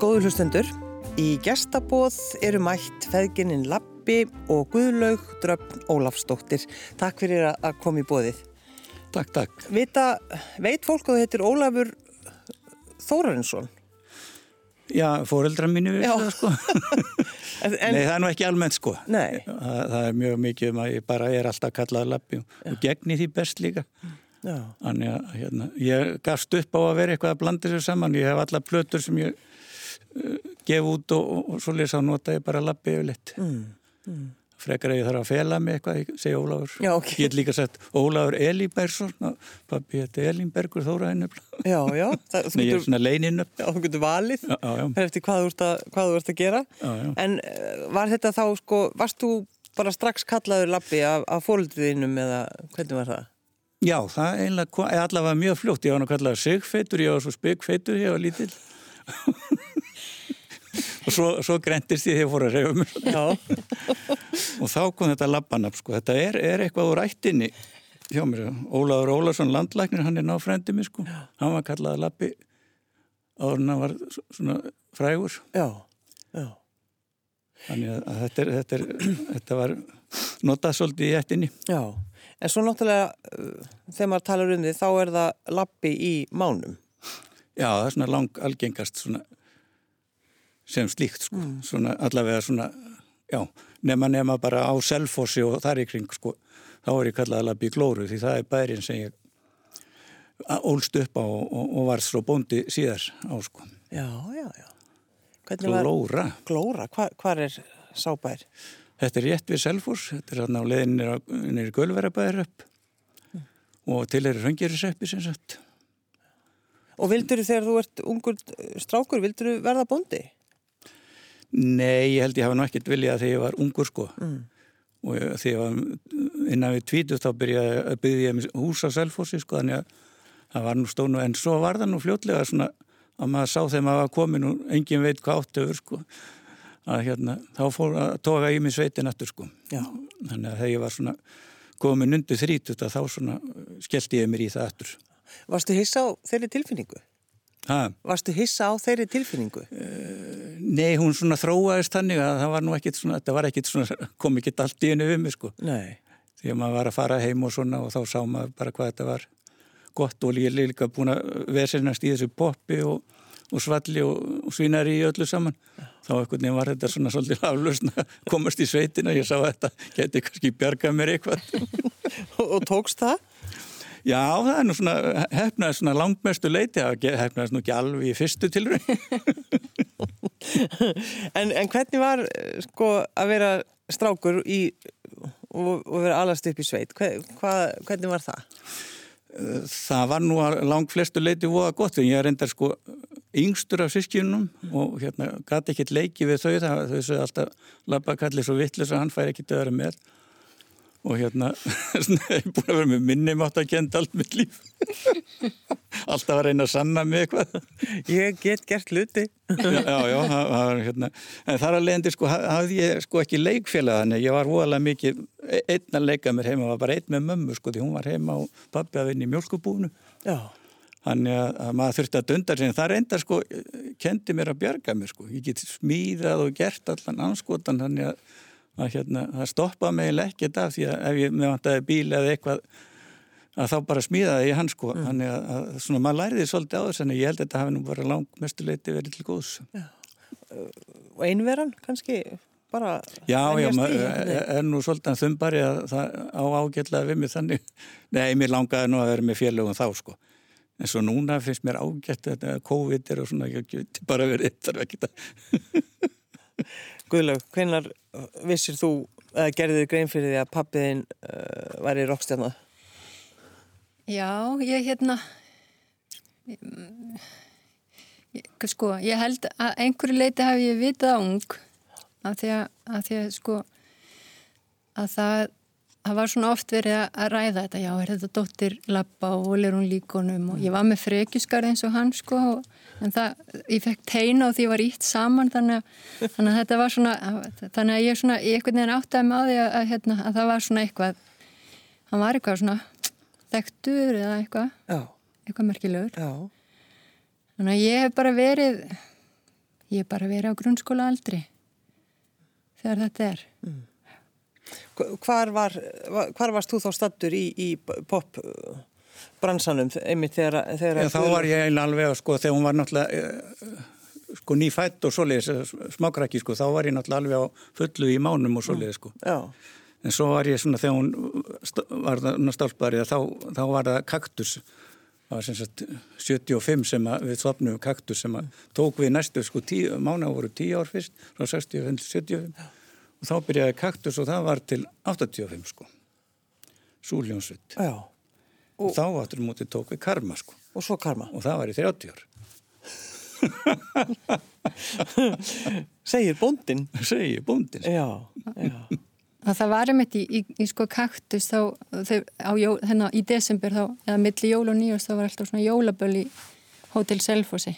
Góður hlustendur, í gestabóð eru mætt feðgininn Lappi og Guðlaug Dröfn Ólafsdóttir. Takk fyrir að koma í bóðið. Takk, takk. Vita, veit fólk að þú heitir Ólafur Þórarinsson? Já, fóreldra mínu við það sko. En, en, Nei, það er nú ekki almennt sko. Nei. Það, það er mjög mikið um að ég bara er alltaf kallað Lappi og, og gegni því best líka. já, Þannig að hérna, ég gafst upp á að vera eitthvað að blanda þessu saman. Ég hef alla plötur sem ég uh, gef út og, og, og svo lesa og nota ég bara Lappi yfir litt. mm, Frekar að ég þarf að fela mig eitthvað, segi Ólafur. Já, ok. Ég get líka sett Ólafur Elíbergsson, pappi þetta Elínbergur Þóra henni. já, já. Það, þú, getur, já þú getur valið. Já, eftir hvað þú ert að, hvað þú ert að gera. já, já. En eh, var þetta þá, sko, varst þú bara strax kallaður Lappi af, af fóruldriðinum eða hvernig var það? Já, það einlega, allavega mjög fljótt. Ég var nú kallað sigfeitur, ég var svo spegfeitur, ég var lítill. Og svo, svo grendist ég þegar fór að reyfa mér. Já, Og þá kom þetta labbanab, sko. Þetta er, er eitthvað úr ættinni hjá mér. Ólaður Ólarsson landlæknir, hann er náfrændi mér, sko. Hann var kallað labbi áður en hann var svona frægur. já, já. Þannig að þetta, er, þetta, er, þetta var notað svolítið í ættinni. Já, en svo náttúrulega uh, þegar maður talar um því þá er það lappi í mánum. Já, það er svona lang algengast svona, sem slíkt sko. svona allavega svona já, nema nema bara á selfossi og þar í kring sko, þá er ég kallað alveg í glóru því það er bærin sem ég ólst upp á og, og, og var svo bóndi síðar á sko. Já, já, já. Hvernig var Glóra. glóra? Hva, er sábær? Þetta er rétt við selfoss, þetta er þarna á leiðinni nýri gölverabæðir upp og til er röngiriseppi sem sagt. Og vildur þegar þú ert ungur strákur, vildur verða bóndi? Nei, ég held ég hafa nú ekkert viljað þegar ég var ungur sko Mm. og þegar ég var innan við tvítu þá byrjaði að byggja ég hús á Selfossi sko þannig að það var nú stónu en svo var það nú fljótlega svona að maður sá þegar maður var komin og engin veit hvað áttu öfur sko að hérna þá fór að toga í mig sveitin aftur sko Já. þannig að þegar ég var svona komin undir þrítut að þá svona skellti ég mér í það aftur Varstu hissa á þeirri tilfinningu? Ha, Varstu hissa á þeirri tilfinningu? Nei, hún svona þróaðist þannig að það var nú ekkit svona, þetta var ekkit svona, kom ekkit allt í hennu við mig sko Nei. því að maður var að fara heim og svona og þá sá maður bara hvað þetta var gott og ég er líka búin að vesenast í þessu poppi og, og svalli og, og svínari í öllu saman þá einhvern veginn var þetta svona svolítið aflösn að komast í sveitina ég sá að þetta geti kannski bjargað mér eitthvað Og, og tókst það? Já, það er nú svona hefnaði svona langmestu leiti að hefnaðist nú ekki alveg í fyrstu tilraun En, en hvernig var sko að vera strákur í, og, og vera alast upp í sveit? Hver, hva, hvernig var það? það var nú að lang flestu leiti voða gott en ég reyndar sko yngstur af sískjunum og hérna gæti ekkert leiki við þau það, þau sögðu alltaf labba kallið svo vittlis að hann fær ekkert að vera með og hérna ég er búin að vera með minnum átt að kenda allt mitt líf alltaf að reyna að sanna mig eitthvað Ég get gert hluti. já, já, já, það hérna en þar að leiðandi sko ha- hafði ég sko ekki leikfélag þannig ég var voðalega mikið e- einn að leika mér heima, var bara einn með mömmu sko því hún var heima og pappi að vinna í mjölkubúnu Já. Þannig að, að maður þurfti að dunda sig en það reyndar sko, kendi mér að bjarga mér sko. Ég get smíðað og gert allan anskotan þannig að, að hérna, það stoppaði mig ekkert af því að ef ég með vantaði bíl eða eitthvað að þá bara smíðaði ég hann sko. Þannig að, að svona maður læriði svolítið á þess en ég held að þetta hafi nú bara langt mestuleiti verið til góðs. Og einveran kannski bara Já, já, maður er, er nú svolítið þumbari að það á ágætlega við mig þannig. Nei, mér langaði nú að vera með félögum þá sko. En svo núna finnst mér ágætt að COVID er og svona, bara verið eitt þarf ekki að... Guðlaug, hvenar vissir þú eða gerðið grein fyrir því að pappiðin uh, væri rockstjarna? Já, ég hérna ég, sko, ég held að einhverju leiti hafi ég vitað ung af því að, að því að sko að það það var svona oft verið að- að ræða þetta já, er þetta dóttir Lappa og er hún líkonum og ég var með frekjusgarð eins og hann sko og, en það, ég fekk teina og því var ítt saman þannig að, þannig að þetta var svona þannig að ég svona, ég einhvern veginn áttaði með á því að, að, hérna, að það var svona eitthvað hann var eitthvað svona þekktur eða eitthvað Já, eitthvað merkilegur já, þannig að ég hef bara verið ég er bara verið á grunnskóla aldri þegar þetta er. Mm. Hvar, var, hvar varst þú þá stattur í, í pop bransanum einmitt þegar... þegar Já, þá var ég eiginlega alveg sko þegar hún var náttúrulega eh, sko nýfætt og svoleiðis smákrakki sko þá var ég náttúrulega alveg á fullu í mánum og svoleiðis sko. Já. En svo var ég svona þegar hún var það stálparið þá, þá var það kaktus það var sem sagt 75 sem við svapnum kaktus sem tók við næstu sko tíu, mánu voru 10 ár fyrst frá 65 til 75 og þá byrjaði kaktus og það var til 85 sko. Súljónsvitt og, og þá áttur mútið tók við karma sko. Og svo karma. Og það var í 30 ár. Segir bóndin segir bóndin já, já. Að það var einmitt í, í, í sko kaktus þá, á, hérna, í desember þá, eða milli jól og nýjast þá var alltaf svona jólaböll í Hotel Selfossi.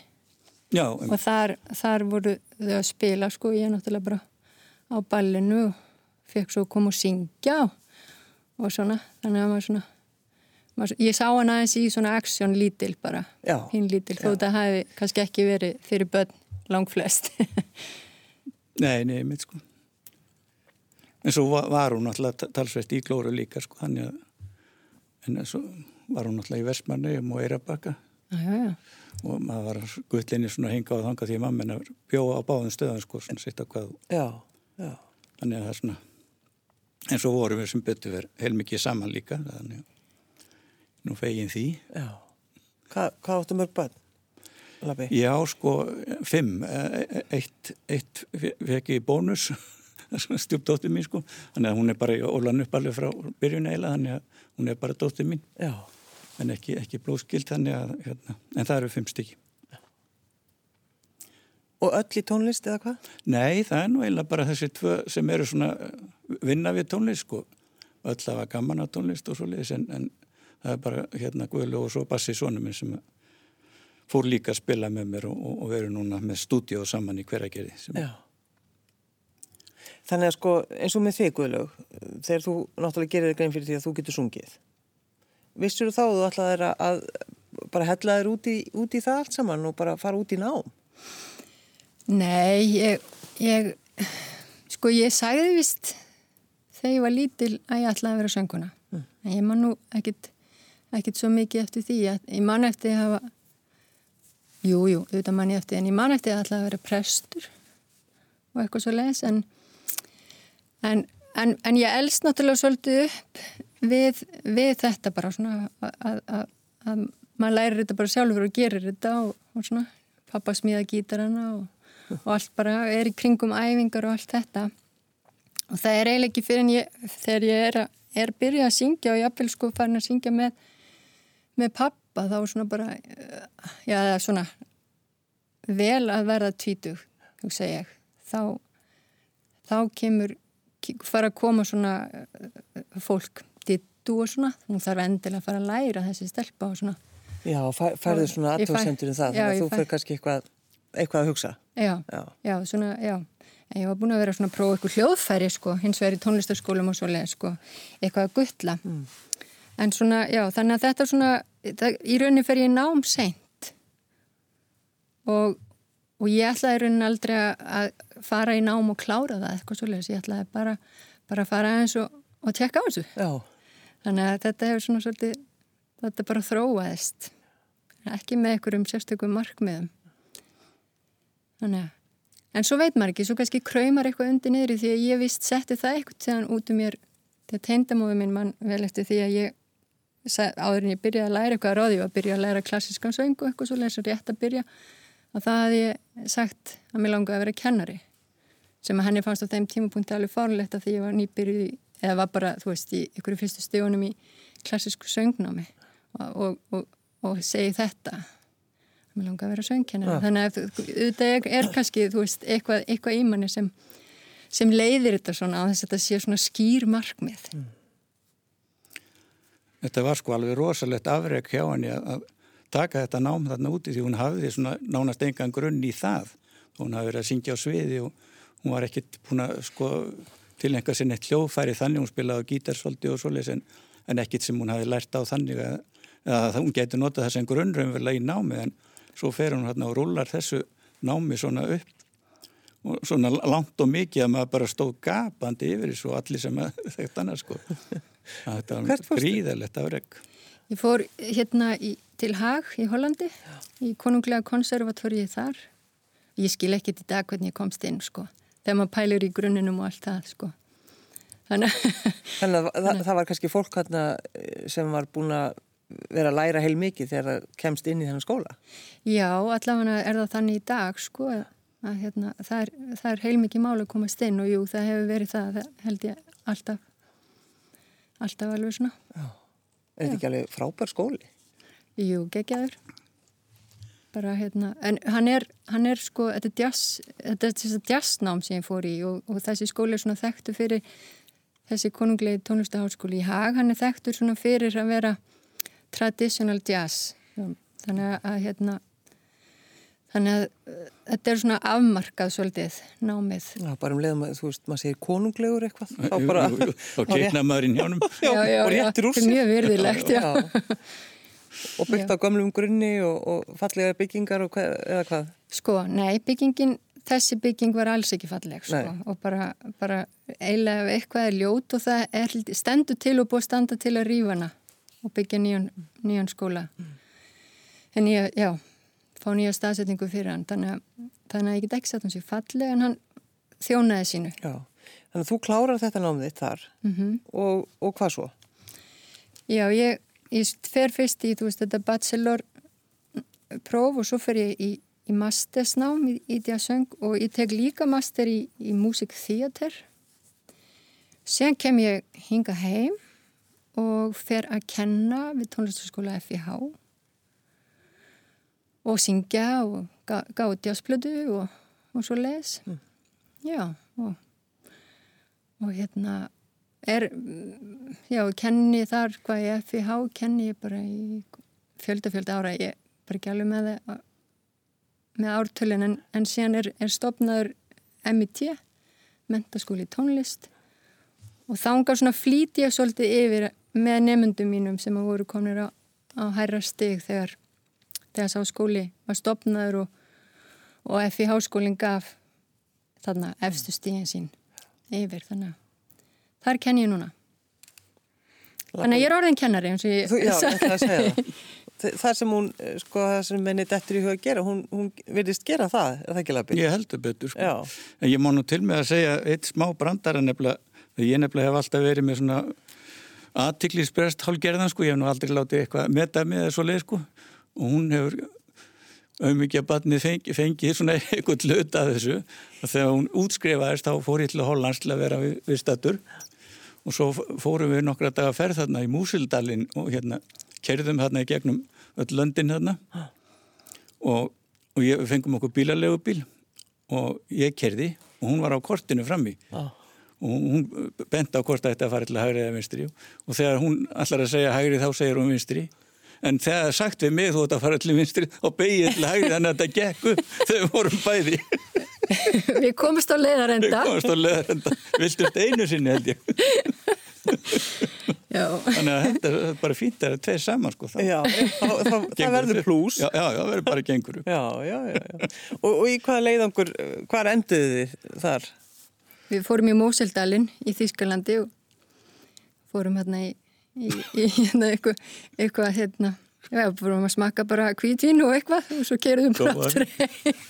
Já, og þar, þar voru þau að spila sko, ég er náttúrulega bara á ballinu og fekk svo að koma og syngja og, og svona, þannig að maður svona maður, ég sá hann aðeins í svona aksjón lítil bara, hinn lítil þó það hafi kannski ekki verið fyrir börn lang flest Nei, nei, mitt sko. En svo var hún alltaf talsveit í glóru líka sko þannig að en svo var hún alltaf í Vestmanni og Eirabakka og maður var gullinni svona hinga á þanga því að mamma bjóða á báðum stöðan sko svona sitt á hvað já, já. þannig að það er svona en svo vorum við sem betur verið heilmikið saman líka þannig að nú fegin því Já, Hva, hvað áttu mörg bönn? Já sko, fimm e, e, eitt, eitt fekk ég bónus stjúpdóttir mín sko þannig að hún er bara í ólan upp alveg frá byrjun eila þannig að hún er bara dóttir mín Já. en ekki, ekki blóðskild þannig að hérna, en það eru fimm stykki Og öll í tónlist eða hvað? Nei, það er nú eiginlega bara þessi tvö sem eru svona vinna við tónlist sko öll að var gaman á tónlist og svo leiðis en, en það er bara hérna Guðlu og svo Bassi Sónum sem fór líka að spila með mér og, og, og veru núna með stúdíu saman í hveragerði sem Já Þannig að sko eins og með þig Guðlaug, þegar þú náttúrulega gerir grein fyrir því að þú getur sungið. Vissur þú þá að þú ætlaði að bara hella þér út í, út í það allt saman og bara fara út í nám? Nei, ég, ég sko ég sagði vist þegar ég var lítil að ég ætlaði að vera sönguna. Mm. En ég man nú ekkit, ekkit svo mikið eftir því að ég man eftir að hafa, jújú, jú, auðvitað man ég eftir, en ég man eftir að ætlaði að vera prestur og eitthvað svo leiðis en En, en, en ég elst náttúrulega svolítið upp við, við þetta bara svona að, að, að maður lærir þetta bara sjálfur og gerir þetta og, og svona pappa smíða gítarana og, og allt bara er í kringum æfingar og allt þetta. Og það er eiginlega ekki fyrir en ég þegar ég er að, er að byrja að syngja og ég aðfél sko farin að syngja með með pappa þá svona bara já það er svona vel að verða tvítug hugsa ég. Þá þá kemur fara að koma svona eh, fólk dittu og svona. Hún þarf endilega að fara að læra þessi stelpa og svona. Já, færðu svona aðtóðsendur um það, þannig að þú fyrir kannski eitthvað, eitthvað að hugsa. Já, já, já svona, já. Ég var búin að vera svona að prófa eitthvað hljóðfæri sko, hins vegar í tónlistarskólum og svolega sko, eitthvað að guttla mm. en svona, já, þannig að þetta svona, það, í rauninni fer ég nám seint. Og og ég ætlaði raunin aldrei að fara í nám og klára það eitthvað svolítið, ég ætlaði bara, bara að fara eins og, og tjekka á þessu. Já. þannig að þetta hefur svona svolítið þetta bara þróaðist. Ekki með einhverjum sérstökum markmiðum þannig að en svo veit maður ekki, svo kannski kræmar eitthvað undir niður því að ég vist setti það eitthvað þegar út um mér, þegar teindamóðu minn mann vel eftir því að ég áður en ég byrjaði að læra eitthvað að ráði og að byrja að læra klassískan söngu eitthvað svo að rétt að byrja að það hafði ég sagt að mér langaði að vera kennari sem að henni fannst á þeim tímapunkti alveg fárlegt að því ég var nýbyrju eða var bara, þú veist, í ykkur fyrstu stígunum í klassísku söngnámi. Og, og, og, og segi þetta mér langaði að vera söngkennari. Ja. þannig að auðvitað er kannski, veist, eitthvað, eitthvað ímanni sem, sem leiðir þetta svona að þess að þetta sé svona skýr markmið. Mm. Þetta var sko alveg rosalegt afreg hjá henni að taka þetta nám þarna úti því hún hafði svona nánast engan grunn í það. Hún hafði verið að syngja á sviði og hún var ekkit búin að sko tilenga sér neitt hljóðfæri þannig. Hún spilaði á gítarsvoldi og svoleiðis en, en ekkit sem hún hafði lært á þannig að, að hún getur notað þess en grunn raunverulega í námi. En svo fer hún hérna og rullar þessu námi svona upp og svona langt og mikið að maður bara stóð gapandi yfir þessu og allir sem þekkt annað sko þetta var gríðalegt afreg Ég fór hérna í, til Haag í Hollandi, í konunglega konservatóriði þar. Ég skil ekkert í dag hvernig ég komst inn, sko. Þegar maður pælir í grunninum og allt það, sko. Þannig að það, það var kannski fólk hérna sem var búin að vera að læra heil mikið þegar það kemst inn í þennan skóla. já, allavega er það þannig í dag, sko, að hérna, það er, það er heilmikið mál að komast inn og jú, það hefur verið það, það held ég alltaf, alltaf alveg svona. Er þetta ekki alveg frábær skóli? Jú, geggjaður. Bara hérna, en hann er, hann er sko, þetta er jazz, þetta er þess að jazznám sem ég fór í og, og þessi skóli er svona þekktu fyrir þessi konunglegi tónlistaháskóli í Haag, hann er þekktur svona fyrir að vera traditional jazz. Þannig að hérna, þannig að þetta er svona afmarkað svolítið námið. Já, bara um leiðum að, þú veist, maður segir konunglegur eitthvað. Þá bara, og keikna maður í njánum Já, og réttir úr er mjög virðilegt, já. Og byggt á gömlum grunni og, og fallega byggingar og hvað, eða hvað? Sko, nei, byggingin, þessi bygging var alls ekki falleg, sko, Nei. og bara, bara eiginlega ef eitthvað er ljót og það er, stendur til og búið standa til að rífa hana og byggja nýjan, nýjan skóla. En ég, já, fá nýja staðsetningu fyrir hann, þannig að, þannig að ég get ekki satt hans í falleg, en hann þjónaði sínu. Já. Þannig að þú klárar þetta námið þitt þar Mm og, og hvað svo? Já, ég, ég fer fyrst í, veist, þetta bachelor próf og svo fer ég í, í mastersnám í, í djasöng og ég tek líka master í, í musikþíater. Sen kem ég hinga heim og fer að kenna við tónlistaskóla FIH og syngja og gá, gáði djasplödu og, og svo les. Já, og, og hérna er, já, kenni þar hvað ég FIH, kenni ég bara í fjölda fjölda ára, ég bara ekki alveg með það með ártölin, en, en síðan er, er stopnaður MIT, mentaskóli tónlist og þángar svona flýti ég svolítið yfir með nefndum mínum sem að voru komnir á, á hærra stig þegar, þegar sá skóli var stopnaður og, og FIH skólinn gaf þarna efstu stíðin sín yfir, þannig að þar kenn ég núna. Þannig að ég er orðin kennari eins og ég Þú, já, að það. Þa- Það sem hún, eh, sko, það sem menni dettur í huga að gera, hún, hún virðist gera það, er það ekki lappið? ég heldur betur sko. Já. en ég má nú til með að segja eitt smá brandara nefnilega þegar ég nefnilega hef alltaf verið með svona aðtiklisbrest hálgerðan sko, ég hef nú aldrei látið eitthvað meta með svo leið sko. Og hún hefur auðvitað barnið fengið fengi svona eitthvað hlut að þessu. Og þegar hún útskrifaðist þá fór ég til Hollands til að vera við, við statur og svo fórum við nokkra daga ferð þarna í Músildalinn og hérna kerðum þarna í gegnum öll löndin þarna. Og, og ég, við fengum okkur bílalegu bíl og ég kerði og hún var á kortinu frammi. Já. Og hún bent á hvort þetta að fara til að hægri eða vinstri og þegar hún allar að segja hægri þá segir hún vinstri en þegar það er sagt við mig þú ert að fara til vinstri og beigið til hægri þannig að þetta gekk upp þegar við vorum bæði Við komumst á við leiðarenda. komast á leðarenda viltust einu sinni held ég Já, þannig að þetta er bara fínt að það er tveir saman sko það, Já, það, það, það verður plús. já, já, það verður bara gengur upp Já, já, já. já. Og, og í hvaða leiðangur, hvað enduðu þið þar? Við fórum í Móseldalinn í Þýskalandi og fórum hérna í, í, í hérna eitthvað, eitthvað hérna, já, fórum að smakka bara hvítvin og eitthvað og svo keruðum bara aftur heim.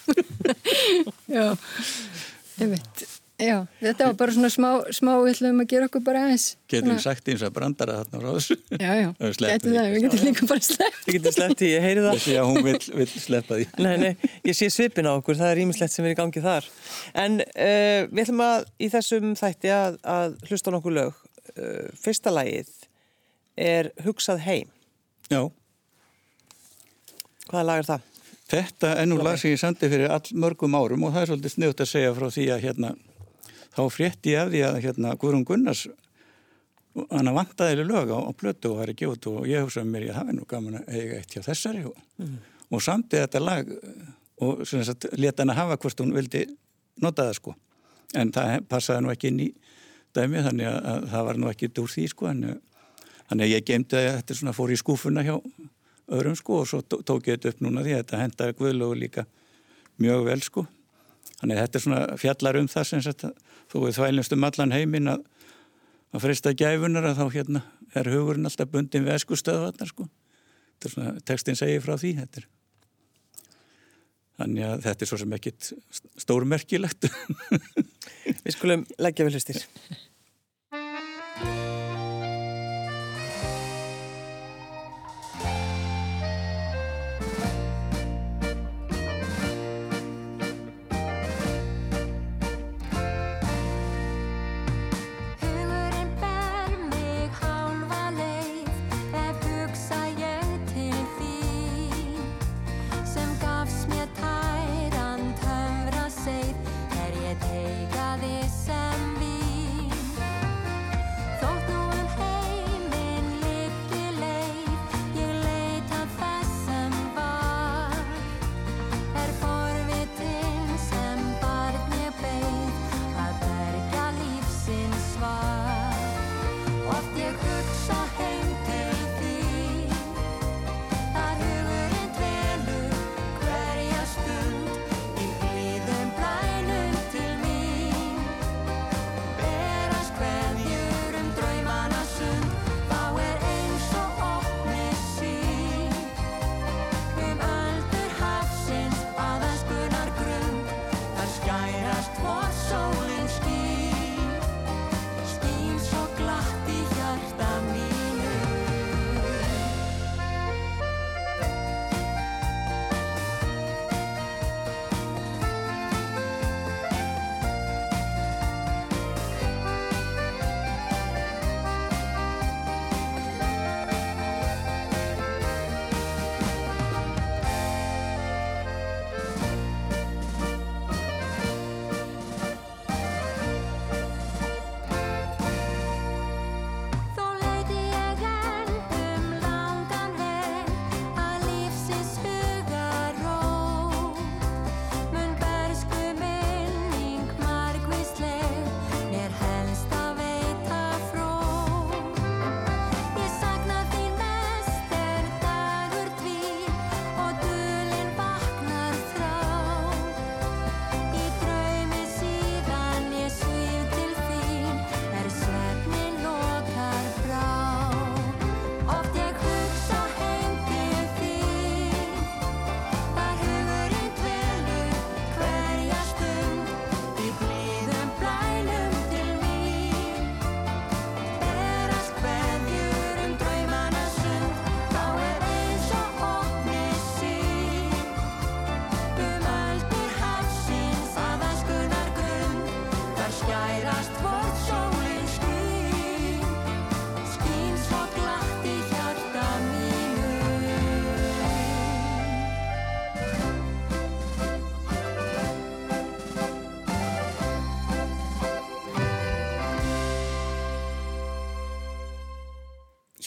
Já, ég veit. Já, þetta var bara svona smá, smá við ætlum að gera okkur bara aðeins. getum við sagt eins að brandara þarna á ráðs Já, já, Við því. það, við getum líka bara sleppt. Þið getur sleppt í, ég heyri það. þessi að hún vill, vill sleppa því Nei, nei, ég sé svipin á okkur, það er ímislegt sem er í gangi þar. En uh, við ætlum að í þessum þætti að, að hlusta á nokkuð lög. Uh, fyrsta lagið er Hugsað heim. já Hvaða lag er það? Þetta er nú lag sem ég sandi fyrir all mörgum árum og það er svolítið sniðut að segja frá því að hérna, þá frétti ég af því að hérna, Guðrún Gunnars hann vantaði lög á, á plötu og það er ekki út og ég hugsaði mér, ég hafi nú gaman að eiga eitt hjá þessari og, og samtið þetta lag og sagt, leta hann að hafa hvort hún vildi nota það sko. En það passaði nú ekki inn í dæmi þannig að, að það var nú ekki úr því sko. En, þannig að ég gemdi að þetta svona fór í skúfuna hjá öðrum sko og svo tó- tók ég þetta upp núna því að þetta hendaði Guðlógu líka mjög vel sko Þannig að þetta er svona fjallar um það sem sagt, þú við þvælumst um allan heiminn að, að frista gæfunar að þá hérna er hugurinn alltaf bundin við eskustöðvarnar sko. Þetta er svona, textin segir frá því þetta er. Þannig að þetta er svo sem ekkit stórmerkilegt. Við skulum leggja við hlustir.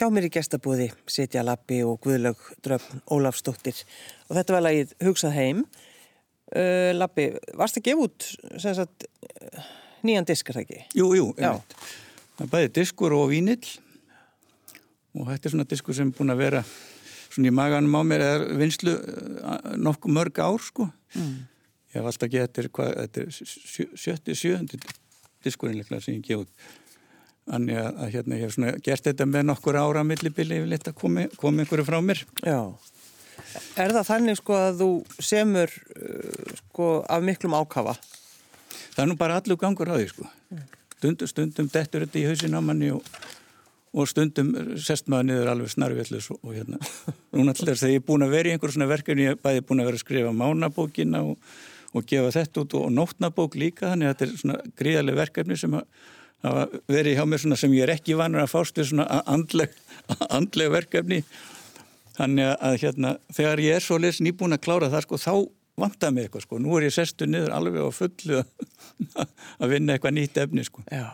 Hjá mér í gestabúði sitja Lappi og Guðlaug Dröfn Ólafsdóttir og þetta var lagið Hugsað heim. Uh, Lappi, varst að gefa út sagt, nýjan disk, er það ekki? Jú, jú, einmitt. Það er bæði diskur og vínill og þetta er svona diskur sem er búin að vera svona í maganum á mér eða vinslu nokkuð mörg ár, sko. Mm. Ég hef alltaf getið, þetta er sjötti, sjöndi diskurinn sem ég gefa út Þannig að, hérna, ég hef svona gert þetta með nokkur ára millibili yfirleitt að komi, komi einhverju frá mér. Já. Er það þannig sko að þú semur uh, sko af miklum ákafa? Það er nú bara allur gangur á því sko. Stundum, stundum dettur þetta í hausin á manni og, og stundum sest maður niður alveg snarvillus og, og hérna. Núna alltaf þegar ég er búin að vera í einhver svona verkefni, ég er bæði búin að vera að skrifa mánabókina og, og gefa þetta út og nótnabók líka, þannig að þetta er svona gríðarlega verkefni sem að það verið hjá mér svona sem ég er ekki vanur að fást við svona andleg, andleg verkefni. Þannig að hérna þegar ég er svo les nýbúin að klára það sko þá vantar mig eitthvað sko, nú er ég sestu niður alveg á fullu að vinna eitthvað nýtt efni sko. Já.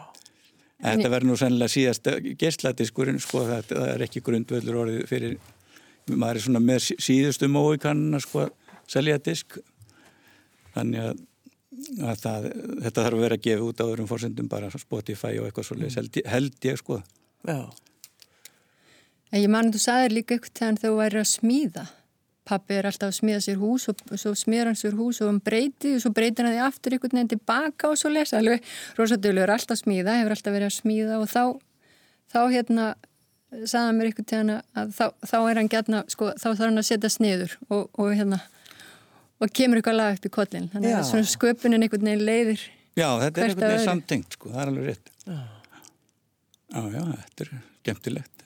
Þetta verður nú sennilega síðast gestladiskurinn sko, það, það er ekki grundvöldur orðið fyrir, maður er svona með síðustu mói kannuna sko að selja disk. Þannig að það, þetta þarf að vera að gefa út á öðrum fórsendum bara Spotify og eitthvað svolítið held, held ég sko. Já. Ég man að þú sagði líka eitthvað þegar þú væri að smíða. Pappi er alltaf að smíða sér hús og svo smíður hann sér hús og hann breyti og svo breytir hann því aftur einhvern veginn tilbaka og svo lesa alveg rosadölu er alltaf að smíða, hefur alltaf verið að smíða og þá, þá hérna sagði mér einhvern tíðan að þá, þá er hann gætna, sko, þá þarf hann að setja sniður og, og hérna og kemur eitthvað lag upp í kollin þannig að svona sköpunin einhvern veginn leiðir Já, þetta er einhvern veginn samtengt sko, það er alveg rétt Já, já, já þetta er gemtilegt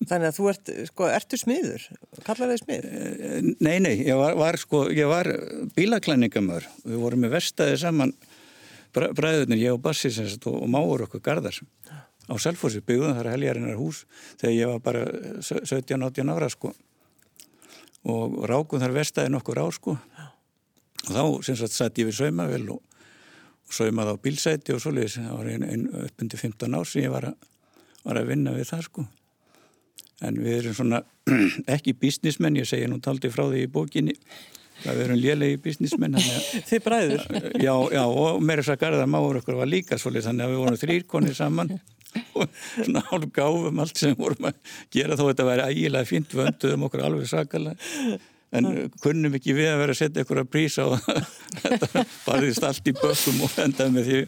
Þannig að þú ert, sko, ertu smiður? Kallar þig smið? Eh, nei, nei, ég var, var sko, ég var bílaklæningamör. Við vorum með vestæði saman bræðunir, ég og Bassi og, og máur okkur gardar á Selfossi, byggðum þar heljarinnar hús þegar ég var bara 17-18 ára, sko. Og rákum þar vestæði nokkur á, sko. Og þá, sem sagt, satt ég við saumavel og, og saumaði á bílsæti og svoleiðis. Það var einn ein, uppundi 15 ár sem ég var að, var að vinna við það, sko. En við erum svona ekki bísnismenn, ég segja nú taldi frá því í bókinni. Að við erum lélegi bísnismenn Þið bræður. Já, já, og meira þess að garðar máur okkur var líka svolítið, þannig að við vorum þrýrkonni saman og svona hálf gáfum allt sem vorum að gera þó þetta væri ægilega fint, vönduðum okkur alveg sakalega en kunnum ekki við að vera að setja ykkur að prísa og þetta barðist allt í bökkum og endaði með því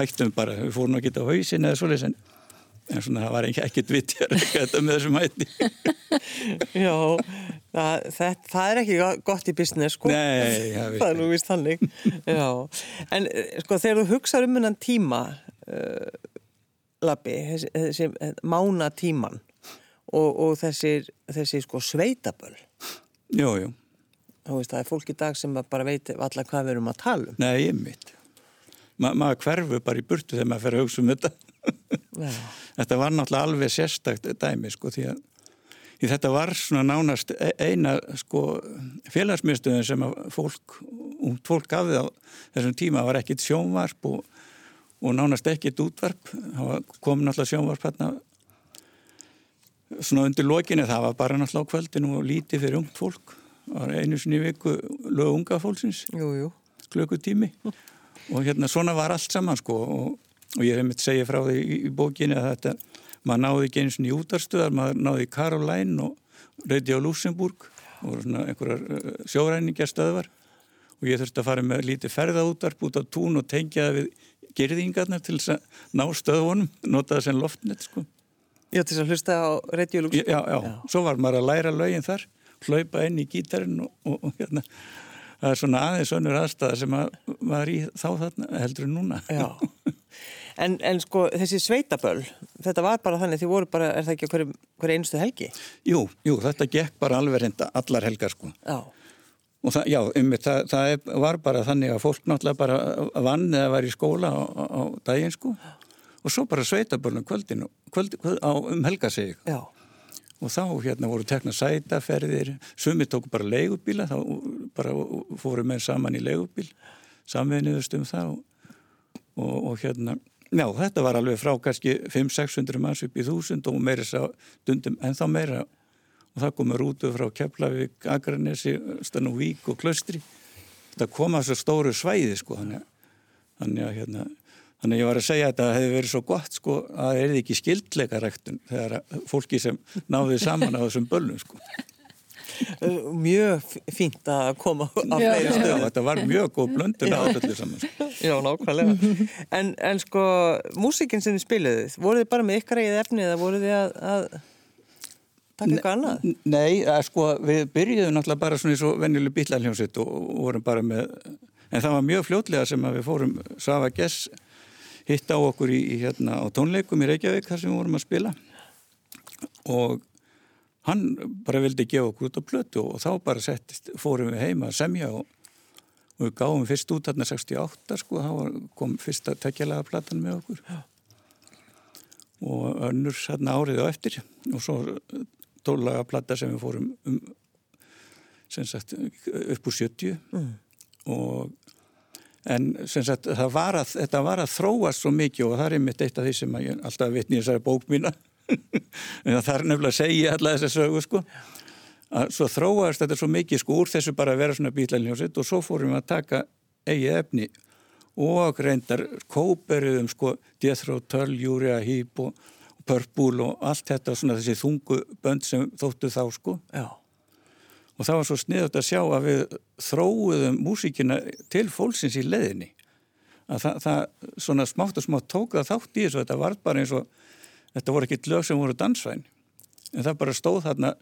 hættum bara, við fórum að geta hausin eða svolítið en en svona það var ekkert vittjar þetta með þessum hætti. Já, það, það, það er ekki gott í business sko. Nei, það er nú vist þannig. Já, en eh, sko þegar þú hugsaður um hennan tíma uh, Lappi, þessi, þessi mána tíman og, og þessi, þessi sko sveitaböl Jú, jú. Þú veist, það er fólk í dag sem bara veit allar hvað við erum að tala um. Nei, ég mitt Ma, maður hverfu bara í burtu þegar maður fer að hugsa um þetta. Þetta var náttúrulega alveg sérstakt dæmi sko því að þetta var svona nánast e, eina sko félagsmyndstöðin sem að fólk, fólk gafið á þessum tíma var ekkit sjónvarp og, og nánast ekkit útvarp. Það kom náttúrulega sjónvarp hérna svona undir lokinu það var bara náttúrulega á kvöldinu og lítið fyrir ungt fólk. Það var einu sinni viku lög unga fólksins. Klukkutími. Og hérna svona var allt saman sko og og ég hef mitt segið frá því í, í bókinu að þetta, maður náði ekki eins og í útarstöðar, maður náði í Caroline og Radio Luxemburg og svona einhverjar uh, sjóræningastöðvar og ég þurfti að fara með lítið ferðaútarp út á tún og tengja það við gerðingarnar til þess að ná stöðunum, nota það sem loftnett sko. Já, til þess að hlusta á Radio Luxemburg. Já, já, já, svo var maður að læra lögin þar, hlaupa inn í gítarinn og, og, og hérna það er svona aðeins önnur aðstæða sem að var í þá þarna heldur en núna. Já. En, en sko þessi sveitaböll, þetta var bara þannig því voru bara, er það ekki hverju hver einustu helgi? Jú, jú, þetta gekk bara alveg reynda allar helgar sko. Já. Og það, já, um, það, það var bara þannig að fólk náttúrulega bara vann eða var í skóla á, á daginn sko. Og svo bara sveitaböllum kvöldinu, kvöld, kvöld, á um helgaseg. Já. Og þá hérna voru tekna sætaferðir, sumi tóku bara leigubíla, þá bara fóru með saman í leigubíl, samvegniðust um það og, og, og hérna Já, þetta var alveg frá kannski 500-600 manns upp í þúsund og meira sá dundum en þá meira og það komur út frá Keflavík, Akranesi, Stanúvík og Klöstri. Þetta kom að svo stóru svæði sko þannig, þannig að hérna Þannig að ég var að segja að þetta hefði verið svo gott sko að það er ekki skildleika rektun þegar fólki sem náði saman á þessum böllum sko. mjög fínt að koma á fleiri stöðum. Þetta var mjög góð blöndun á öllu saman. Sko. Já, nákvæmlega. En, en sko, músikinn sem þið spiliðið, voruð þið bara með ykkar eigið efni eða voruð þið að, að taka eitthvað annað? Nei, sko, við byrjuðum náttúrulega bara svona í svo vennileg bílaljónsitt og, og vorum bara með, en það var mjög fljótlega sem að við fórum Sava Gess hitt á okkur í, í hérna á tónleikum í Reykjavík þar sem við vorum að spila. Og hann bara vildi gefa okkur út á plötu og þá bara settist, fórum við heima að semja og, og við gáum fyrst út hérna 68 sko, þá kom fyrsta tekjalega platan með okkur. Og önnur hérna árið og eftir og svo tólaga plata sem við fórum um sem sagt upp úr 70 mm. og en sem sagt það var að, þetta var að þróast svo mikið og það er einmitt eitt af því sem ég alltaf vitni í þessari bók mína. En það er nefnilega að segja alla þessa sögu sko. Að svo þróast þetta svo mikið sko úr þessu bara að vera svona bílaljónsitt og svo fórum við að taka eigi efni og reyndar kóperuðum sko Deathrow, Tull, Júria, Hýp og Purple og allt þetta svona þessi þungu bönd sem þóttu þá sko. Já. og það var svo sniðut að sjá að við þróuðum músíkina til fólksins í leðinni að það, það svona smátt og smátt tók það þátt í þessu þetta var bara eins og þetta voru ekki lög sem voru dansvæn. En það bara stóð þarna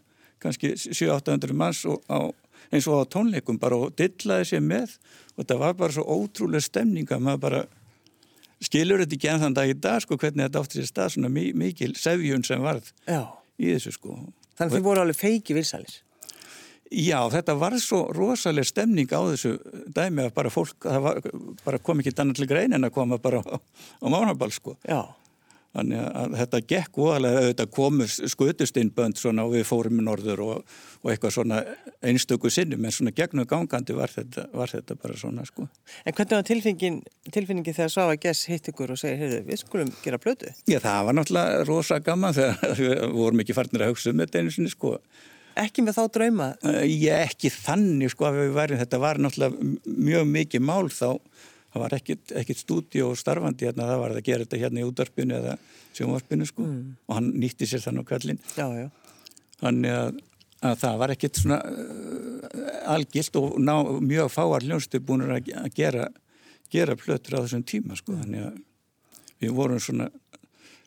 kannski 700-800 manns og á, eins og á tónleikum bara og dillaði sér með. Og þetta var bara svo ótrúlega stemning að maður bara skilur þetta ekki enn þann dag í dag sko hvernig þetta átti sér stað svona mikil sevjun sem varð Já. í þessu sko Þannig að þið voru alveg feiki vilsalir Já, þetta var svo rosalega stemning á þessu dæmi að bara fólk, það var, bara kom ekki annar til grein en að koma bara á, á mánabal sko. Já. Þannig að þetta gekk óalega auðvitað komur skutusteinbönd svona og við fórum í norður og, og eitthvað svona einstöku sinnum en svona gegnum gangandi var þetta, var þetta bara svona sko. En hvernig var tilfinningin, tilfinningin þegar Svafa Gess hitt ykkur og segir, heyrðu, við skulum gera blödu? Já, það var náttúrulega rosa gaman þegar við vorum ekki farnir að hugsa um þetta einu sinni sko. Ekki með þá drauma? Ég ekki þannig sko að við væri, þetta var náttúrulega mjög mikið mál þá, það var ekkit, ekkit stúdíu og starfandi hérna, það var að gera þetta hérna í útvarpinu eða sjónvarpinu sko mm. og hann nýtti sér þannig á já. Þannig að, að það var ekkit svona uh, algilt og ná, mjög fáar hljónstu búin að gera, gera plötur á þessum tíma sko, þannig að við vorum svona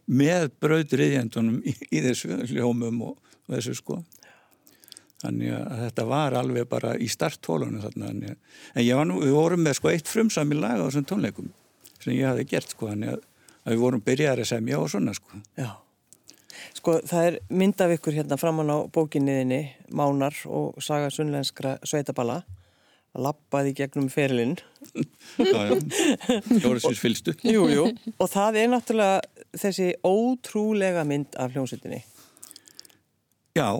með brautriðjandunum í, í þessu hljómum og, og þessu sko. Þannig að þetta var alveg bara í starthólunum þarna. En ég var nú, við vorum með sko eitt frumsami lag á þessum tónleikum sem ég hafi gert sko, þannig að, að við vorum byrjaðið að semja og svona sko. Já. Sko það er mynd af ykkur hérna framann á bókinniðinni, Mánar og Saga Sunnlenskra Sveitaballa að lappaði gegnum ferilinn. Já, já, hljóðarsins fylgstu. Jú, jú, og það er náttúrulega þessi ótrúlega mynd af hljómsveitinni. Já,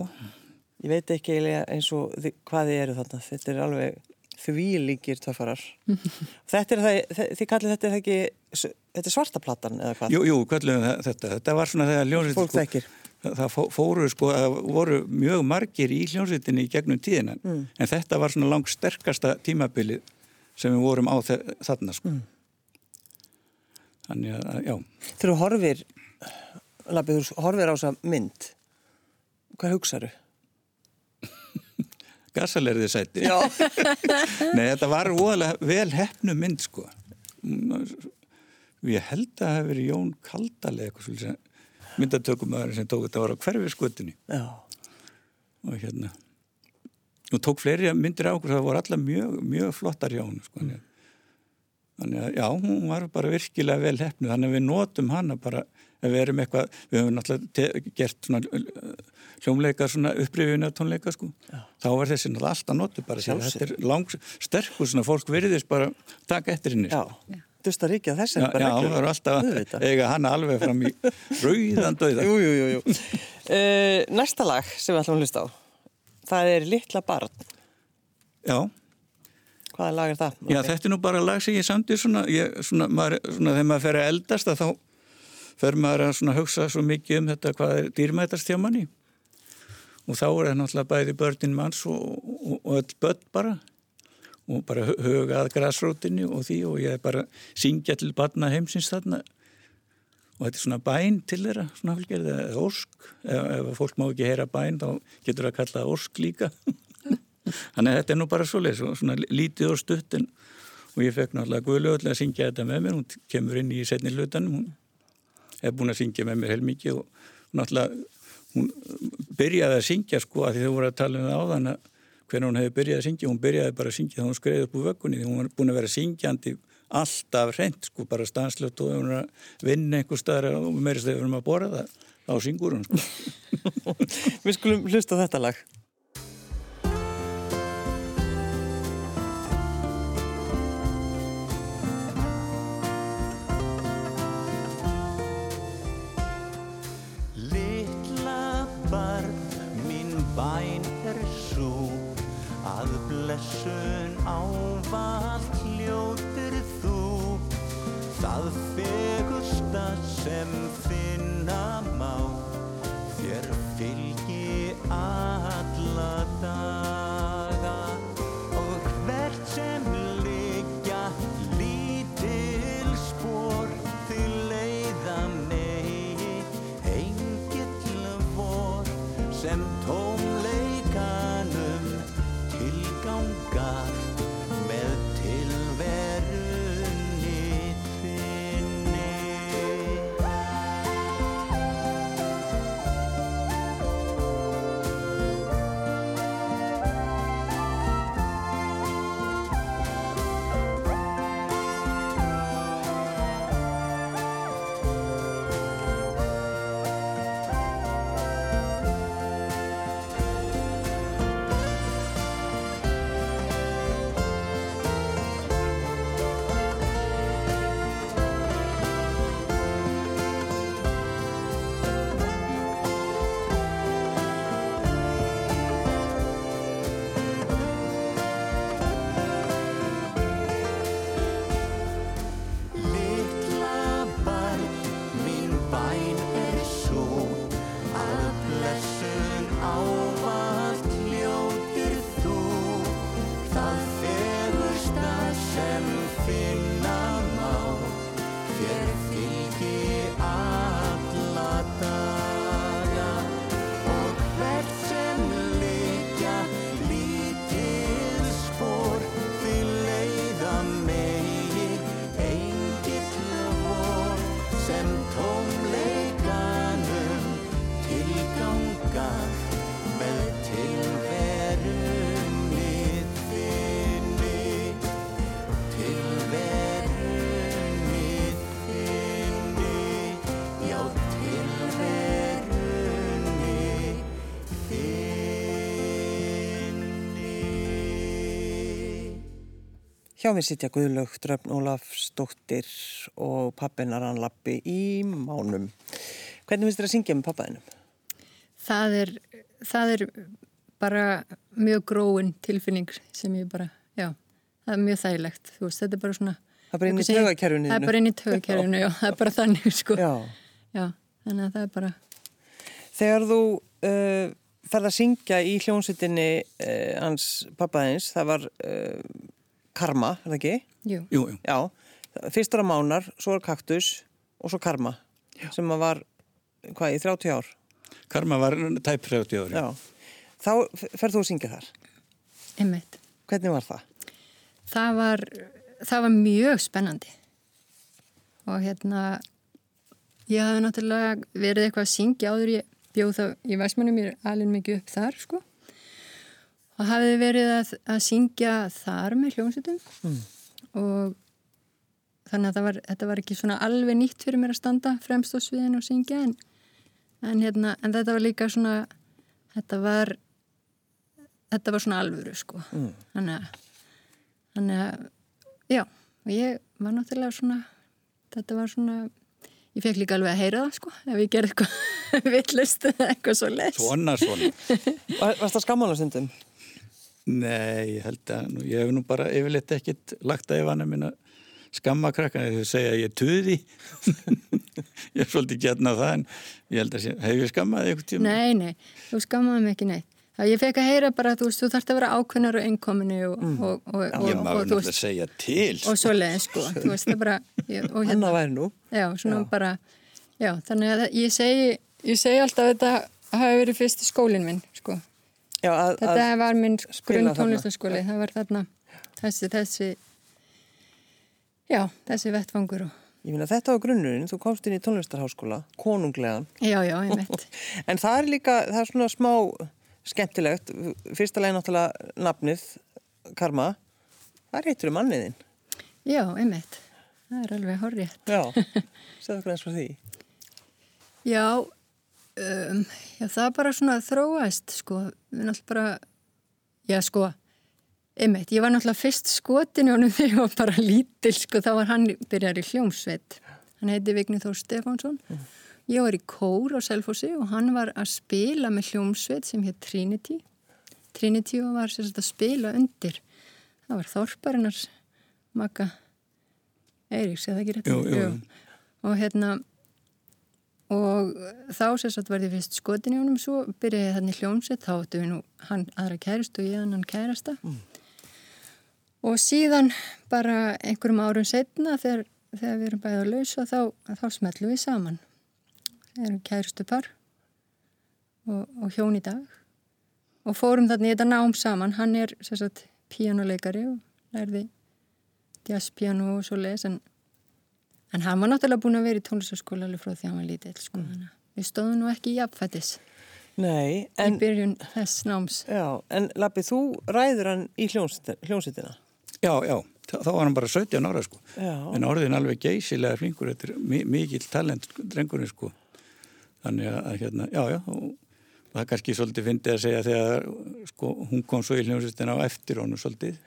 Ég veit ekki eins og þið, hvað þið eru þarna. Þetta er alveg því líkir töffarar. þetta er það, þið kallið þetta ekki, þetta er svartaplattan eða hvað? Jú, jú, kallið þetta. Þetta var svona þegar. Sko, það fóru sko, það voru mjög margir í hljómsveitinni í gegnum tíðina. Mm. En þetta var svona langt sterkasta tímabilið sem við vorum á þarna sko. Mm. Þannig að, já. Þegar þú horfir, Labi, þú horfir á þessa mynd, hvað hugsaðu? Gassalerðið sæti Nei, þetta var óalega vel hefnu mynd sko ég held að það verið Jón Kaldal eitthvað myndatökumöður sem tók þetta var á hverfi skutinni og hérna og tók fleiri myndir á okkur það voru alla mjög, mjög flottar hún sko. mm. þannig að já, hún var bara virkilega vel hefnu þannig að við notum hana bara ef við erum eitthvað, við höfum náttúrulega gert svona hljómleika svona upprifinu tónleika sko Já. þá er þessi náttúrulega alltaf notu bara þetta er langt sterkur svona fólk veriðist bara taka eftir henni sko. Já, dusta ríkja þess Já, já það er alltaf eiga hana alveg fram í rauðan döða Jú, jú, jú, jú. Uh, Næsta lag sem við ætlum að hlusta á það er Littla barn Já Hvaða lag er það? Já, þetta er nú bara lag sem ég samtir svona, ég, svona, maður, svona þegar maður fer að eldast að þá fer maður að hugsa svo mikið um þetta hvað er dýrmætast hjá manni og þá er það náttúrulega bæði börnin manns og, og, og öll börn bara. Og bara hugað græsrótinni og því og ég er bara syngja til barna heimsins þarna. Og þetta er svona bæn til þeirra svona hálfgerð, eða orsk ef, ef fólk má ekki heyra bæn þá getur það að kalla orsk líka. Þannig að þetta er nú bara svoleið svona lítið og stutt en, og ég fekk náttúrulega guðlögulega að syngja þetta með mér hún kemur inn í setni hlutanum hún er búin að syngja með mér heilmikið og náttúrulega hún byrjaði að syngja sko að því þau voru að tala um það áðan að hvernig hún hefði byrjaði að syngja, hún byrjaði bara að syngja þá hún skreiði upp úr vöggunni því hún var búin að vera syngjandi alltaf reynd sko bara stanslögt og hún var að vinna einhver staðar og meirist þegar við erum að bora það á syngur hún sko. Við skulum hlusta þetta lag blessun ávalt hljóttir þú. Það fegusta sem Hjá mér sitja Guðlaug Dröfn Ólafsdóttir og pappinar hann lappi í mánum. Hvernig finnst þér að syngja með pappaðinum? Það er, það er bara mjög gróin tilfinning sem ég bara, já, það er mjög þægilegt. Þú veist, þetta er bara svona... Það er bara inn í taugakerfinu Það er bara inn í tögakerfinu, já, það er bara þannig, sko. Já. Já, þannig að það er bara, Þegar þú uh, ferð að syngja í hljónsutinni uh, hans pappaðins, það var uh, Karma, er það ekki? jú, Jú, jú. Já, fyrst var Mánar, svo var Kaktus og svo Karma sem að var, hvað, í 30 ár? Karma var tæp 30 ári. Já. Þá f- ferð þú að syngja þar. einmitt. Hvernig var það? Það var, það var mjög spennandi og hérna, ég hafði náttúrulega verið eitthvað að syngja áður ég bjóð þá í Væsmannum, ég er alveg mikið upp þar, sko. Og hafði verið að, að syngja þar með hljómsveitum Mm. og þannig að var, þetta var ekki svona alveg nýtt fyrir mér að standa fremst á sviðinu og syngja en, en, hérna, en þetta var líka svona, þetta var, þetta var svona alvöru, sko. Mm. Þannig að, þannig að, já, og ég var náttúrulega svona, þetta var svona, ég fekk líka alveg að heyra það, sko, ef ég gerði eitthvað vittlust eða eitthvað svo les. Svona, svona. Var, varst það skammála stundum? Nei, ég held að nú, ég hef nú bara yfirleitt ekkit lagt að yfana minna skamma krakkana þegar þau segja að ég er tuði. ég er svolítið gætna það en ég held að sé, hef ég skammaði eitthvað tíma? Nei, nei, þú skammaði mig ekki neitt. Það ég fekk að heyra bara, þú veist, þú þarft að vera ákveðnar og einkominu og, og, og, og, Ég má þú náttúrulega segja til. og svo leiðin, sko, þú veist, það bara, ég, og Hanna væri nú. Já, svona Já. bara, já, þannig að ég segi, ég segi alltaf að þetta hafi verið fyrst skólinn minn, sko. Já, að, Þetta að, var minn grunn tónlistaskóli, það var þarna þessi, þessi, já, þessi vettfangur og, ég meina þetta var grunnurinn, þú komst inn í tónlistarháskóla, konunglegan. já, já, ég veit. En það er líka, það er svona smá skemmtilegt. Fyrsta legin náttúrulega nafnið, Karma. Það er heitur um manniðinn. Já, einmitt. Það er alveg horrið. Já, segðu hvað eins frá því. Já, um, já, það er bara svona þróast, sko. Við náttúrulega bara, já, sko, einmitt. Ég var náttúrulega fyrst skotin í honum þegar ég var bara lítil, sko. Þá var hann byrjar í hljómsveit. Hann heiti Vigni Þór Stefánsson. Ég var í kór á Selfossi og hann var að spila með hljómsveit sem hétt Trinity. Trinity og var sérst að spila undir. Það var Þorparinnars Magga Eiríks, eða ekki rétt? Jú, jú, jú. Og hérna, og þá sérst var ég fyrst skotin í honum, svo byrjaði þannig hljómsveit, þá áttu við nú hann aðra kærist og ég hann kærasta. Og síðan bara einhverjum árum setna þegar, þegar við erum bæðið að lausa þá, þá smellum við saman. Við erum kæristu par og, og hjón í dag og fórum þarna í þetta nám saman. Hann er sérsagt píjánuleikari og lærði jazzpíjánu og svo les en, en hann var náttúrulega búin að vera í tónlistaskóla alveg frá því að hann var lítill sko. Mm. Við stóðum nú ekki í jafnfættis Nei, í en, byrjun þess náms. já, en Lappi, þú ræður hann í hljómsveitina. Já, já, þá var hann bara 17 ára sko. Já. En orðin alveg geysilega flinkur, þetta er mi mikill talent drengurinn sko. Þannig að, hérna, já, já, og það er kannski svolítið fyndið að segja þegar sko, hún kom svo í hljómsveitina á eftir honum svolítið.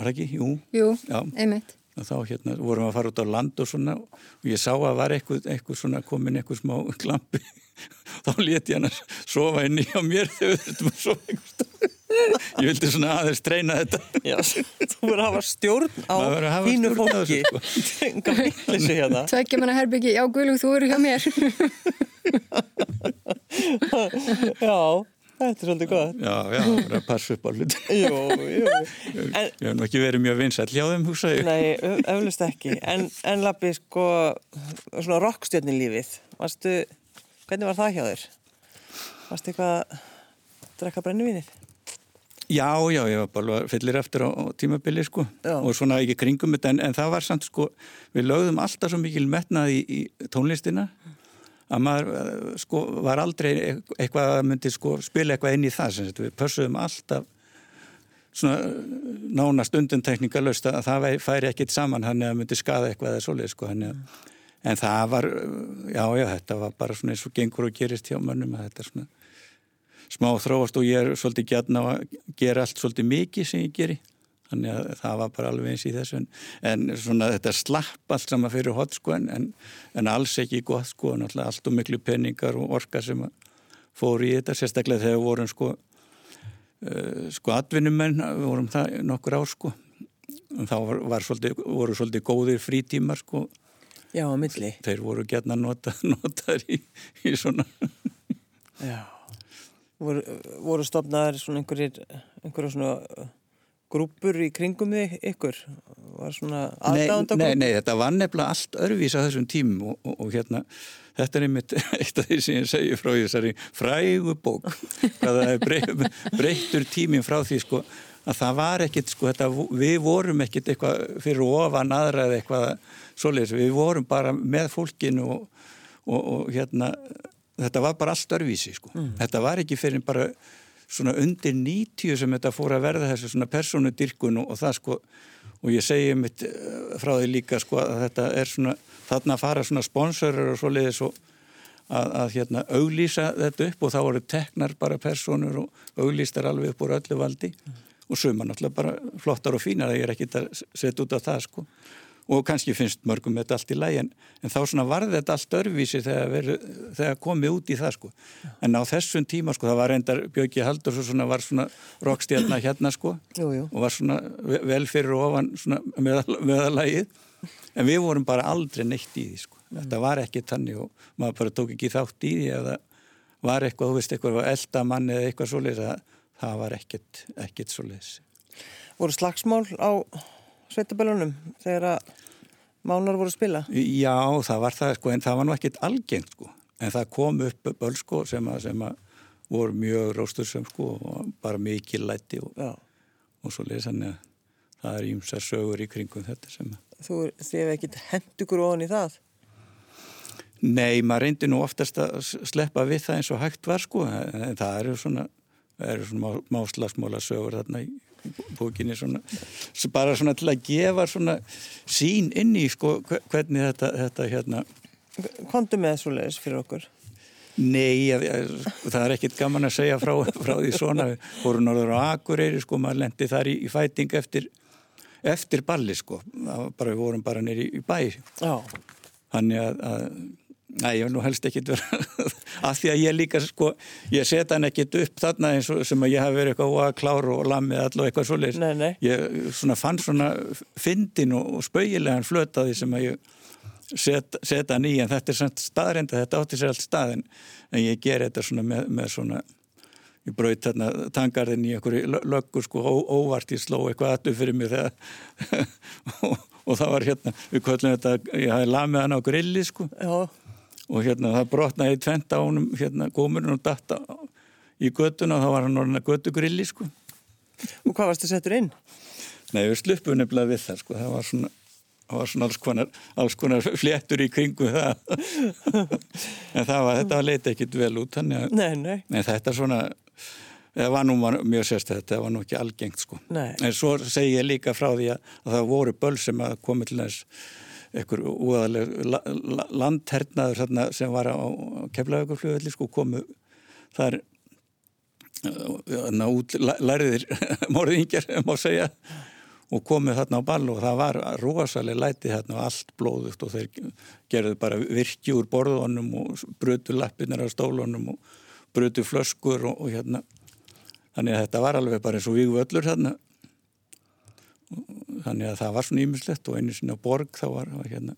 Var það ekki? Jú, Jú, já. einmitt. Og þá hérna vorum við að fara út á land og svona og ég sá að var eitthvað, eitthvað svona komin eitthvað smá klampi þá leti hann að sofa inn í á mér þegar við þurftum að sofa eitthvað stóð. Ég vildi svona aðeins treyna þetta. Já, þú verður að hafa stjórn á þínu fólki. vitlissu hérna. Tvekkja manna herbyggi, já Guðlug, þú eru hjá mér. Já, þetta er svolítið gott. Já, já, það er að passa upp á hlutin. Jú, jú. En, Ég hef nú ekki verið mjög vinsæll hjá þeim, hugsa ég. nei, ö- eflaust ekki. En, en Lappi, sko, svona rockstjörnin lífið. Varstu, hvernig var það hjá þér? Varstu eitthvað að drekka brennivínið? Já, já, ég var bara fyllir eftir á, á tímabili, sko. Já. Og svona ekki kringum þetta, en, en það var samt, sko, við lögðum alltaf svo mikil metnað í, í tónlistina að maður, eh, sko, var aldrei eitthvað að myndi, sko, spila eitthvað inn í það, sem við pössuðum alltaf svona nána stunduntekningalöst að það færi ekkit saman hann eða myndi skada eitthvað eða svoleið sko en það var, já já þetta var bara svona eins og gengur og gerist hjá mönnum að þetta er svona smá þróast og ég er svolítið gætna að gera allt svolítið mikið sem ég geri þannig að það var bara alveg eins í þessu. En, en svona þetta slapp allt saman fyrir hot sko en, en, en alls ekki gott sko, náttúrulega allt og miklu penningar og orka sem fór í þetta sérstaklega þegar vorum sko uh, sko atvinnumenn vorum það nokkur ár sko. Og þá var, var svolítið, voru svolítið góðir frítímar sko. Já, á milli. þeir voru gætna nota, notar í, í svona. Já. Voru, voru stopnaðar svona einhverjir, einhverjir svona grúpur í kringum þig ykkur? Var svona Nei, aðdáðanda nei, nei, þetta var nefnilega allt örvís á þessum tímum og, og, og hérna, þetta er einmitt eitt af því sem ég segi frá þessari frægu bók, hvað það er breytt, breyttur tímin frá því sko, að það var ekkit, sko, þetta, við vorum ekkit eitthvað fyrir ofan aðra eða eitthvað svoleiðis, við vorum bara með fólkinu og, og, og hérna, þetta var bara allt örvísi, sko. Þetta var ekki fyrir bara svona undir 90 sem þetta fór að verða þessu svona persónudirkun og, og það sko. Og ég segi mitt eh, frá því líka sko að þetta er svona þarna að fara svona sponsorar og svoleiðis og að, að hérna auglýsa þetta upp og þá voru teknar bara personur og auglýstar alveg upp úr öllu valdi. Og suma náttúrulega bara flottar og fínar að ég er ekki að setja út á það sko og kannski finnst mörgum þetta allt í læg en, en þá svona varði þetta allt örvísi þegar, veri, þegar komið út í það sko. En á þessum tíma sko það var reyndar Björki Haldur svo svona var svona rockstjarnar hérna sko Jú, jú. og var svona ve- vel fyrir ofan meðalægið en við vorum bara aldrei neitt í því sko. Þetta var ekki tannig og maður bara tók ekki þátt í því eða var eitthvað, þú veist, eitthvað eldamann eða eitthvað svoleiðis að það var ekkert, ekkert svoleiðis. Voru slagsmál á sveitabellunum þegar að mánar voru að spila? Já, það var það sko, en það var nú ekkert algengt sko, en það kom upp böl sko sem að, sem að voru mjög róstursum sko og bara mikið læti og, og svo leið þannig að það er ímsa sögur í kringum þetta sem að Þú, ekkert hent ykkur ofan í það? Nei, maður reyndi nú oftast að sleppa við það eins og hægt var sko, en það eru svona, eru svona má- máslagsmála sögur þarna í bókinni svona, bara svona til að gefa svona sín inn í sko hve- hvernig þetta, þetta hérna Kondu með svo leiðis fyrir okkur? Nei, ég, ég, það er ekkit gaman að segja frá, frá því svona, við vorum norður á Akureyri sko, maður lendi þar í, í fæting eftir, eftir balli sko, bara, við vorum bara nýri í bæ, Já. þannig að, að Næ, ég vil nú helst ekkit vera af því að ég líka sko, ég setja hann ekkit upp þarna eins og sem að ég hafi verið eitthvað óa klár og lammið all og eitthvað svoleiðis. Nei, nei. Ég svona fann svona fyndin og, spaugilegan flötaði sem að ég set, setja hann í en þetta er samt staðrenda, þetta átti sér allt staðin en ég ger þetta svona með, með svona ég braut þarna tangarðin í einhverju löggur sko ó, óvart ég sló eitthvað aftur fyrir mig þegar og, og það var hérna, við kvöldum þetta ég hafi lamið hann á grilli sko Já. Og hérna það brotnaði tvent á honum hérna gómurinn og datta í göttuna og þá var hann orðin að göttugrilli sko Og hvað varstu settur inn? Nei, við sluppum nefnilega við það sko, það var svona það var svona alls konar, alls konar fléttur í kringu það en það var, þetta leiti ekkit vel út þannig að, Nei, nei. en þetta svona það var nú mjög sérst þetta var nú ekki algengt sko Nei. en svo segi ég líka frá því að, að það voru böl sem að komið til þess einhver úðaleg la, la, landhernaður þarna, sem var á keflaugurfljóðalli sko komu þar uh, út lærðir morðingjar má segja og komið þarna á ball og það var rosalega læti þarna og allt blóðugt og þeir gerðu bara virki úr borðunum og brutu lappinir á stólunum og brutu flöskur og, og hérna. Þannig að þetta var alveg bara eins og vígu öllur þarna þannig að það var svona ímislegt og einu sinni á borg þá var, var hérna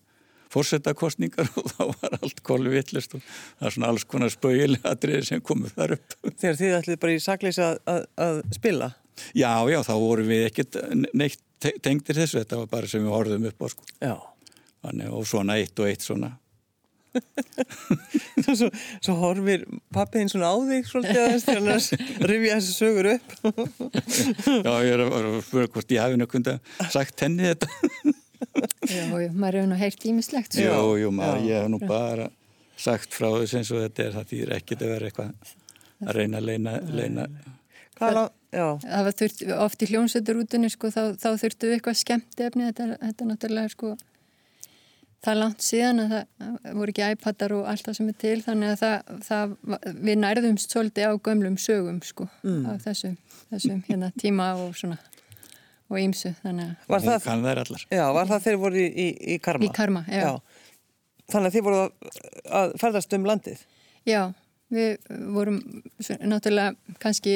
fórsetakostningar og þá var allt kolvi vittlist og það er svona alls konar spauðilega atriðir sem komið þar upp. Þegar þið ætlið bara í sakleysi að, að, að spila? Já, já, þá vorum við ekkert neitt te- tengdir þessu, þetta var bara sem við horfðum upp á sko. Já. Þannig, og svona eitt og eitt svona. svo, svo horfir pappiðin svona á þig svolítið aðeins til hann að rifja þessu sögur upp. Já, ég er að, spura hvort ég hafi nökkunda sagt henni þetta. Já, já, maður hefur nú heyrt ímislegt. Sko. maður, já. ég hef nú bara sagt frá þessu eins og þetta er, það þýðir ekkert að vera eitthvað að reyna að leina, leina. Hvað? Já. Það var þurft, oft í hljómsveiturútunni sko, þá, þá þurftu við eitthvað skemmt efni, þetta, þetta er náttúrulega sko, það er langt síðan að það voru ekki iPadar og allt það sem er til, þannig að það, það við nærðumst svolítið á gömlum sögum sko, af þessum, þessum hérna, tíma og svona og ímsu, þannig að Var það, þær allar. já, var það þeir voru í, í, í karma? Í Karma, já. Þannig að þið voru að, að ferðast um landið? Já, við vorum náttúrulega kannski,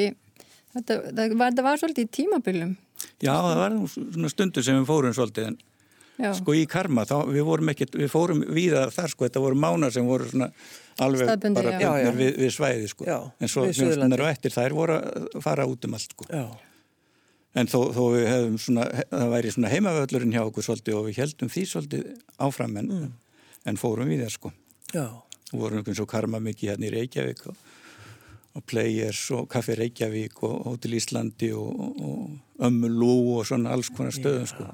þetta, það, var, það var svolítið í tímabilum. Já, það var svona stundu sem við fórum svolítið en Já, sko í karma, þá, við vorum ekkert, við fórum víða þar sko, þetta voru mánar sem voru svona alveg Staðbundið, bara já. Já, við, við svæði sko. Já, en svo mjónstunnar og eftir þær voru að fara út um allt sko. Já. En þó, þó við hefum svona, það væri svona heimavöllurinn hjá okkur svolítið og við heldum því svolítið áfram en, en fórum við það sko. Já. Við vorum einhvern svo karma mikið hérna í Reykjavík og, og Players og Kaffi Reykjavík og Hotel Íslandi og, og, og Ömmu Lú og svona alls konar stöðum sko.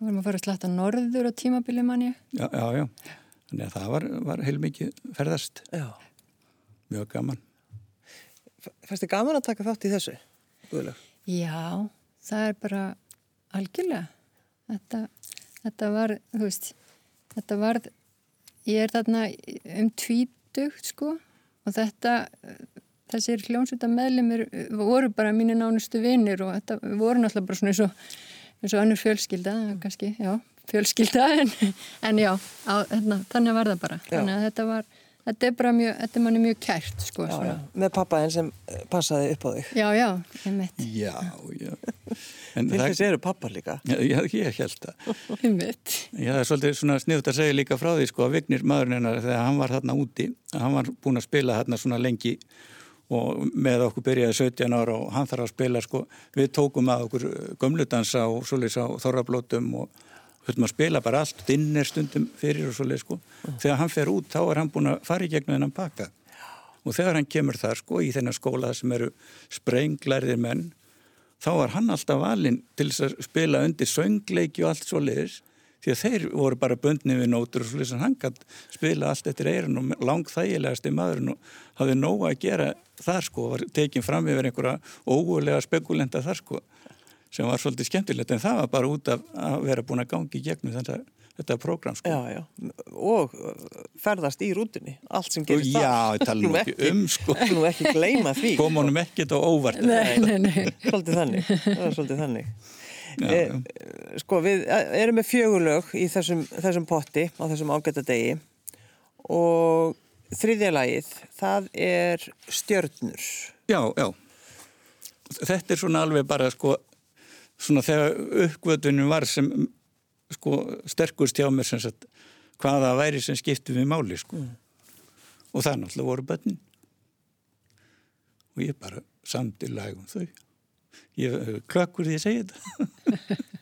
Við vorum að fara að sletta norður á tímabili manni. Já, já, já. Þannig að það var, var heilmikið ferðast. Já. Mjög gaman. Fæstu gaman að taka þátt í þessu? Guðlaug? Já, það er bara algjörlega. Þetta, þetta var, þú veist, þetta var, ég er þarna um tvítugt sko og þetta, þessir hljómsvita meðlumir voru bara mínu nánustu vinnir og þetta voru náttúrulega bara svona eins og, eins og önnur fjölskylda, kannski, já, fjölskylda en, en já, á, hérna, þannig var það bara. Já. Þannig að þetta var, þetta er bara mjög, þetta er manni mjög kært sko. Já, já. Með pappaðin sem eh, passaði upp á þig. Já, já, einmitt, Já, já. En Til þess eru pappar líka. Já, já, ég held það. einmitt. Já, það er svolítið svona sniðut að segja líka frá því sko að Vignir maðurinn hennar þegar hann var þarna úti, hann var búin að spila þarna svona lengi og með okkur byrjaði 17 ára og hann þarf að spila sko, við tókum að okkur gömludansa og svolítið á þorrablótum og höfum að spila bara allt, dinner stundum fyrir og svolítið sko. Þegar hann fer út þá er hann búin að fara í gegnum þennan pakka. Og þegar hann kemur þar sko í þennan skóla sem eru sprenglærðir menn þá var hann alltaf valinn til að spila undir söngleiki og allt svo leiðis því að þeir voru bara bundni við nótur og svo leiðis að hann gætt spila allt eftir eirun og lang þægilegast í maðurinn og hafði nóga að gera þar sko og var tekin fram yfir einhverja ógulega spekulenta þar sko sem var svolítið skemmtilegt en það var bara út af að vera búin að gangi í gegnum þetta, þetta program sko. Já, já. Og uh, ferðast í rútunni. Allt sem Og gerist já, tala nú ekki um sko Nú ekki gleyma því. kom honum ekkert á óvart Nei, nei, nei. Svolítið þannig. Það er svolítið þannig. Eh. Sko, við erum með fjögulög í þessum, þessum potti á þessum ágæta degi og þriðja lagið, það er stjörnur. Já, já. Þetta er svona alveg bara sko, svona þegar uppgötunum var sem sko sterkust hjá mér sem sagt hvaða væri sem skipti við máli sko. Og það náttúrulega voru börnin. Og ég bara samdi lagum þau. Ég hef klökkur því að segja þetta.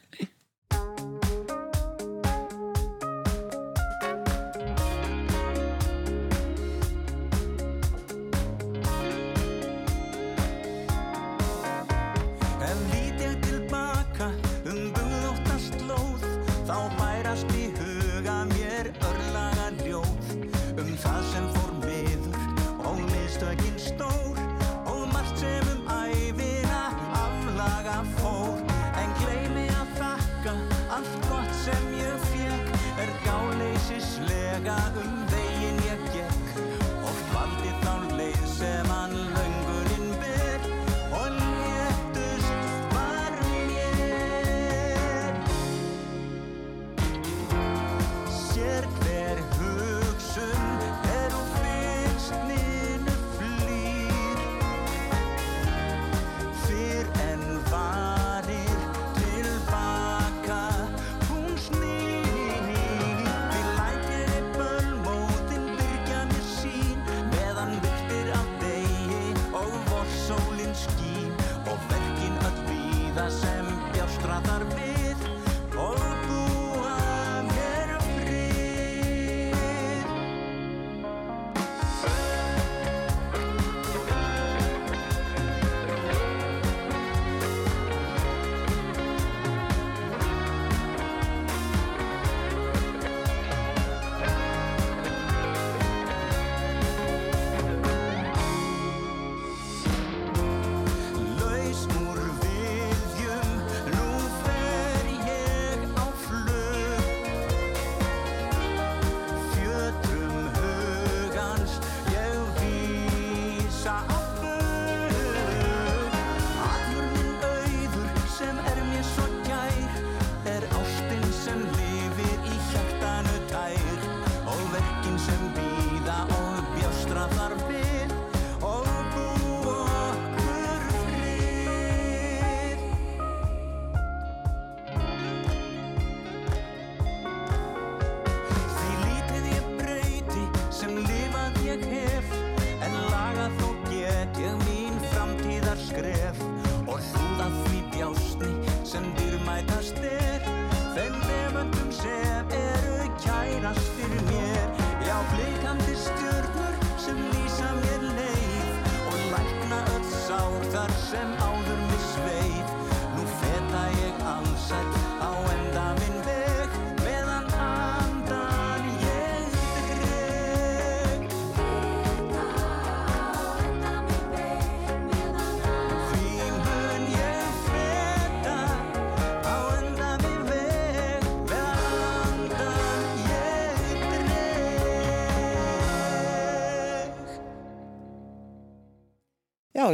gáleysislega um veginn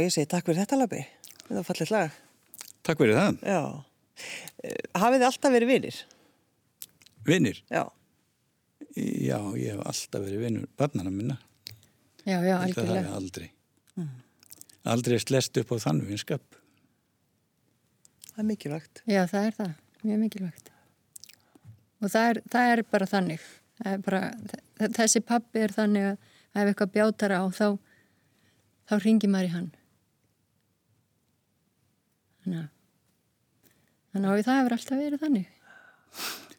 ég segi takk fyrir þetta labbi. Það var fallið lag. Takk fyrir það. Já. Eh, Hafið þið alltaf verið vinir? Vinnir? Já. Já, ég hef alltaf verið vinnur barnana minna. Já, já, Þetta hafi algjörlega. aldrei. Aldrei slest upp á þann vinskap. Það er mikilvægt. Já, það er það. Mjög mikilvægt. Og það er, það er bara þannig. Það er bara, þessi pappi er þannig að ef eitthvað bjátar á þá, þá ringi maður í hann. Þannig að, þannig að það hefur alltaf verið þannig.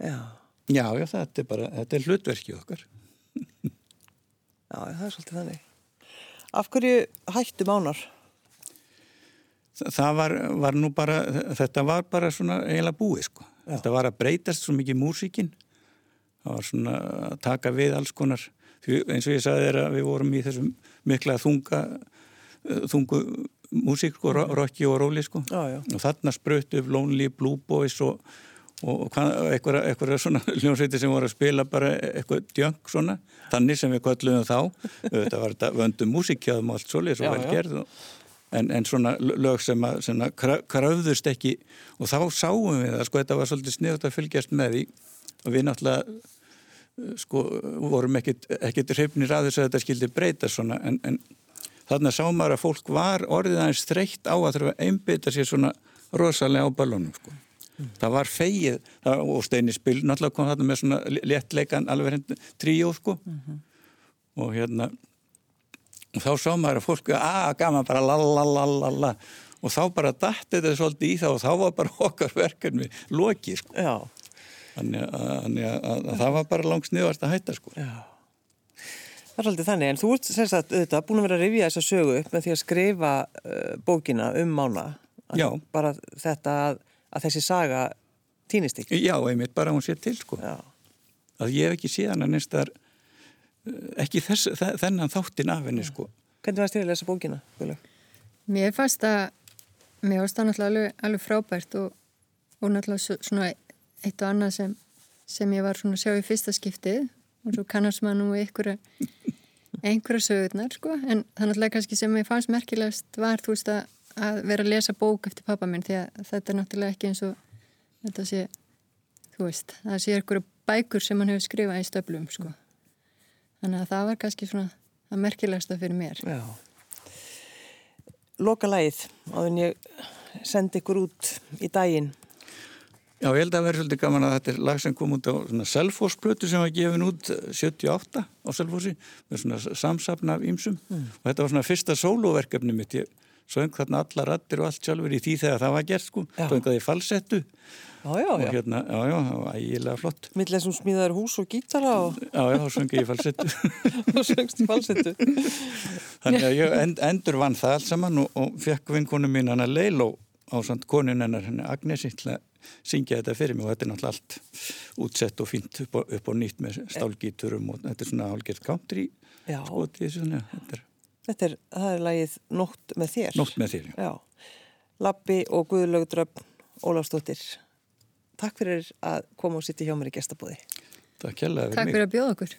Já. Já, já, þetta er bara, þetta er hlutverkið okkar. Já, það er svolítið þannig. Af hverju hættu mánar? Þa- Það var, var nú bara, þetta var bara svona eiginlega búið, sko. Þetta var að breytast svo mikið músíkin. Það var svona að taka við alls konar. Því eins og ég sagði þér að við vorum í þessum mikla þunga, þungu músík, sko, ro- rocki og róli, sko. Já, já. Og þarna spröttu upp Lonely Blue Boys og, og hvað- eitthvað, svona hljómsveitir sem voru að spila bara eitthvað djöng svona, þannig sem við kvölluðum þá. Þetta var þetta vöndum músíkjaðum og allt og Já, vel gerð og En, en svona lög sem að sem að krö- kröfðust ekki og þá sáum við það, sko, þetta var svolítið sniðut að fylgjast með því og við náttúrulega uh, sko, vorum ekkit hreifnir að þess að þetta skildi breyta svona en, en þarna sá maður að fólk var orðið aðeins þreytt á að þurfa að einbytta sér svona rosalega á ballónum sko. Það var feið það, og Steini Spil náttúrulega kom þarna með svona léttleikan alveg hendur tríó sko og hérna og þá sá maður að fólk að gaman bara lalalala og þá bara dætti þetta svolítið í það og þá var bara okkar verkefni lokið sko. Þannig að, þannig að, að, að það var bara langt sniðvart að hætta sko. Já. Það er svolítið þannig, en þú ert sem sagt auðvitað búin að vera að rifja þessa sögu upp með því að skrifa uh, bókina um mána. Að Já. Bara þetta að, að þessi saga týnist ekki. Já, einmitt bara hún sér til sko. Já. að ég hef ekki síðan að neinstar ekki þess, þe- þennan þáttin af henni sko. Hvernig varst þér að lesa bókina? Guðlaug? Mér fannst það, mér fannst það náttúrulega alveg, alveg frábært og, og náttúrulega svo- svona eitt og annað sem, sem ég var svona að sjá í fyrsta skiptið og svo kannast maður nú einhverja, einhverja sögurnar sko, en það náttúrulega kannski sem ég fannst merkilegast var þú veist að, að vera að lesa bók eftir pappa minn því að þetta er náttúrulega ekki eins og þetta sé, þú veist, það sé einhverja bækur sem hann hefur skrifað í stöflum sko. Þannig að það var kannski svona að merkilegasta fyrir mér. Já. Loka lagið, áður en ég sendi ykkur út í daginn. Já, ég held að það verði svolítið gaman að þetta er lag sem kom út á svona Selfoss-plötu sem var gefin út eh, 78 á Selfossi með svona samsafna af ýmsum. Og þetta var svona fyrsta sólóverkefni mitt. Ég söng þarna alla rattir og allt sjálfur í því þegar það var gert sko, söngaði í falsettu. Já, já, og hérna, já, já, það var ægilega flott. Millir sem smíðaður hús og gítara og, Já, já, þá söngi ég í falsettu. Og söngst í falsettu. Þannig að ég end, endur vann það allt saman og, og fekk vinkonu mín hana Leiló á samt konun hennar henni Agnesi til að syngja þetta fyrir mig og þetta er náttúrulega allt útsett og fínt upp á, upp á nýtt með stálgíturum og þetta er svona hálgert country Já. skotið svona, þetta er Þetta er, það er lagið Nótt með þér. nótt með þér. já. Já. Lappi og Guðlaug Dröfn Ólafsdóttir. Takk fyrir að koma og sitja hjá mér í gestabúði. Takk Takk mig. fyrir að bjóða okkur.